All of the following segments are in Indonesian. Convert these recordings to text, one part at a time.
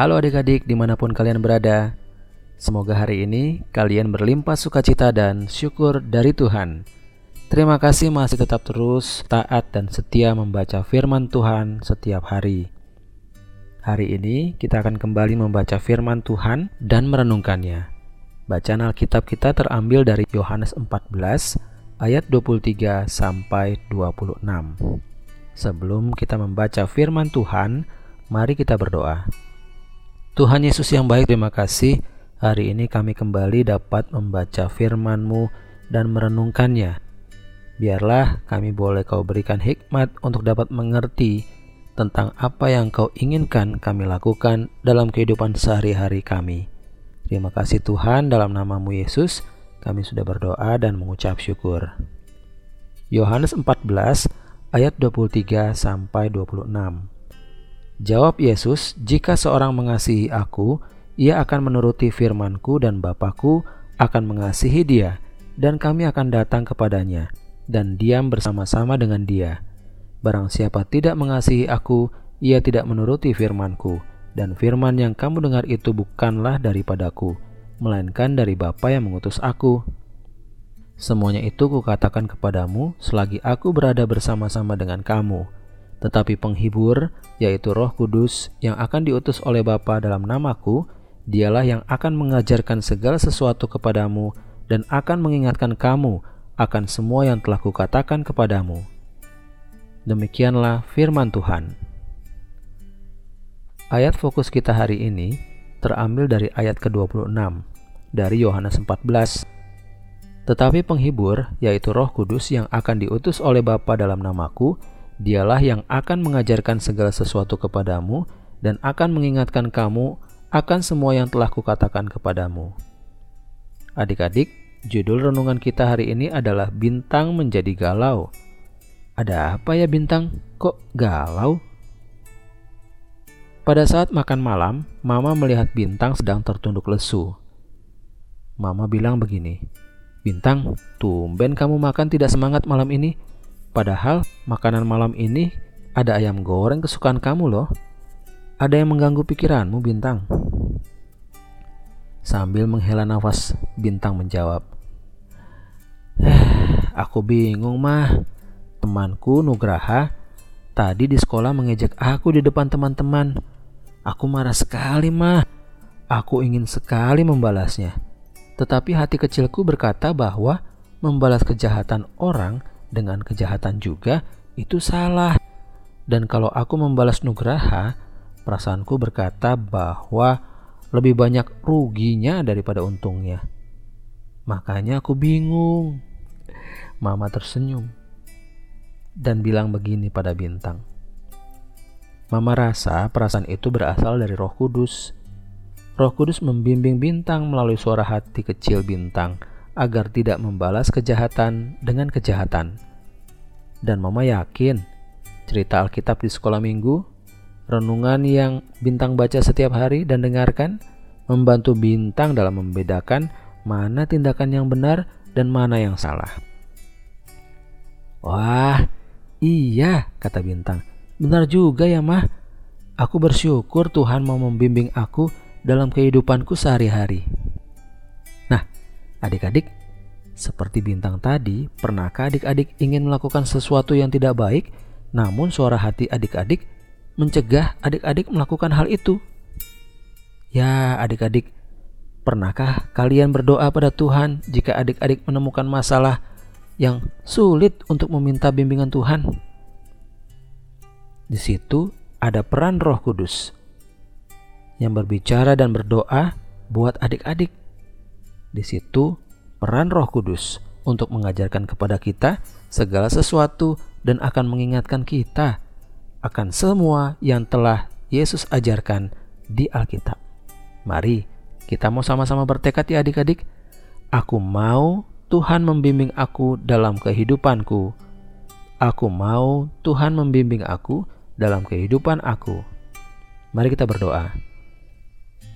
Halo adik-adik di mana pun kalian berada. Semoga hari ini kalian berlimpah sukacita dan syukur dari Tuhan. Terima kasih masih tetap terus taat dan setia membaca firman Tuhan setiap hari. Hari ini kita akan kembali membaca firman Tuhan dan merenungkannya. Bacaan Alkitab kita terambil dari Yohanes 14 ayat 23 sampai 26 Sebelum kita membaca firman Tuhan, mari kita berdoa. Tuhan Yesus yang baik, terima kasih hari ini kami kembali dapat membaca firman-Mu dan merenungkannya. Biarlah kami boleh kau berikan hikmat untuk dapat mengerti tentang apa yang kau inginkan kami lakukan dalam kehidupan sehari-hari kami. Terima kasih Tuhan dalam namamu Yesus, kami sudah berdoa dan mengucap syukur. Yohanes 14 ayat 23 sampai 26. Jawab Yesus, "Jika seorang mengasihi aku, ia akan menuruti firmanku dan Bapakku akan mengasihi dia, dan kami akan datang kepadanya dan diam bersama-sama dengan dia. Barang siapa tidak mengasihi aku, ia tidak menuruti firmanku, dan firman yang kamu dengar itu bukanlah daripadaku, melainkan dari Bapa yang mengutus aku." Semuanya itu kukatakan kepadamu selagi aku berada bersama-sama dengan kamu. Tetapi penghibur, yaitu roh kudus yang akan diutus oleh Bapa dalam namaku, dialah yang akan mengajarkan segala sesuatu kepadamu dan akan mengingatkan kamu akan semua yang telah kukatakan kepadamu. Demikianlah firman Tuhan. Ayat fokus kita hari ini terambil dari ayat ke-26 dari Yohanes 14 tetapi penghibur, yaitu roh kudus yang akan diutus oleh Bapa dalam namaku, dialah yang akan mengajarkan segala sesuatu kepadamu dan akan mengingatkan kamu akan semua yang telah kukatakan kepadamu. Adik-adik, judul renungan kita hari ini adalah Bintang Menjadi Galau. Ada apa ya bintang? Kok galau? Pada saat makan malam, Mama melihat bintang sedang tertunduk lesu. Mama bilang begini, Bintang, tumben kamu makan tidak semangat malam ini. Padahal makanan malam ini ada ayam goreng kesukaan kamu loh. Ada yang mengganggu pikiranmu, Bintang. Sambil menghela nafas, Bintang menjawab, Eh, aku bingung mah. Temanku Nugraha tadi di sekolah mengejek aku di depan teman-teman. Aku marah sekali mah. Aku ingin sekali membalasnya. Tetapi hati kecilku berkata bahwa membalas kejahatan orang dengan kejahatan juga itu salah. Dan kalau aku membalas nugraha, perasaanku berkata bahwa lebih banyak ruginya daripada untungnya. Makanya aku bingung. Mama tersenyum dan bilang begini pada bintang. Mama rasa perasaan itu berasal dari Roh Kudus Roh Kudus membimbing bintang melalui suara hati kecil bintang agar tidak membalas kejahatan dengan kejahatan. Dan Mama yakin cerita Alkitab di sekolah minggu, renungan yang bintang baca setiap hari dan dengarkan, membantu bintang dalam membedakan mana tindakan yang benar dan mana yang salah. Wah, iya, kata bintang. Benar juga ya, Mah. Aku bersyukur Tuhan mau membimbing aku dalam kehidupanku sehari-hari. Adik-adik, seperti bintang tadi, pernahkah adik-adik ingin melakukan sesuatu yang tidak baik, namun suara hati adik-adik mencegah adik-adik melakukan hal itu? Ya, adik-adik, pernahkah kalian berdoa pada Tuhan jika adik-adik menemukan masalah yang sulit untuk meminta bimbingan Tuhan? Di situ ada peran Roh Kudus yang berbicara dan berdoa buat adik-adik. Di situ peran Roh Kudus untuk mengajarkan kepada kita segala sesuatu dan akan mengingatkan kita akan semua yang telah Yesus ajarkan di Alkitab. Mari kita mau sama-sama bertekad ya adik-adik. Aku mau Tuhan membimbing aku dalam kehidupanku. Aku mau Tuhan membimbing aku dalam kehidupan aku. Mari kita berdoa.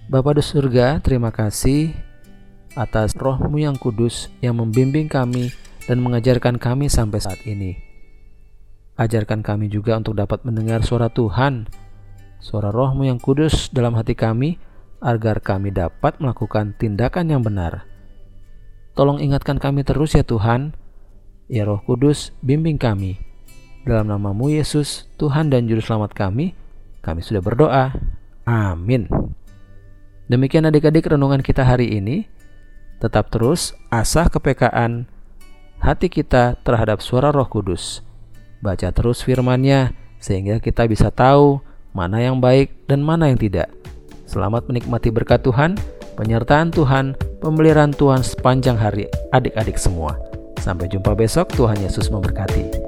Bapa di surga, terima kasih atas rohmu yang kudus yang membimbing kami dan mengajarkan kami sampai saat ini. Ajarkan kami juga untuk dapat mendengar suara Tuhan, suara rohmu yang kudus dalam hati kami, agar kami dapat melakukan tindakan yang benar. Tolong ingatkan kami terus ya Tuhan, ya roh kudus, bimbing kami. Dalam namamu Yesus, Tuhan dan Juru Selamat kami, kami sudah berdoa. Amin. Demikian adik-adik renungan kita hari ini. Tetap terus asah kepekaan hati kita terhadap suara roh kudus. Baca terus firmannya sehingga kita bisa tahu mana yang baik dan mana yang tidak. Selamat menikmati berkat Tuhan, penyertaan Tuhan, pemeliharaan Tuhan sepanjang hari adik-adik semua. Sampai jumpa besok, Tuhan Yesus memberkati.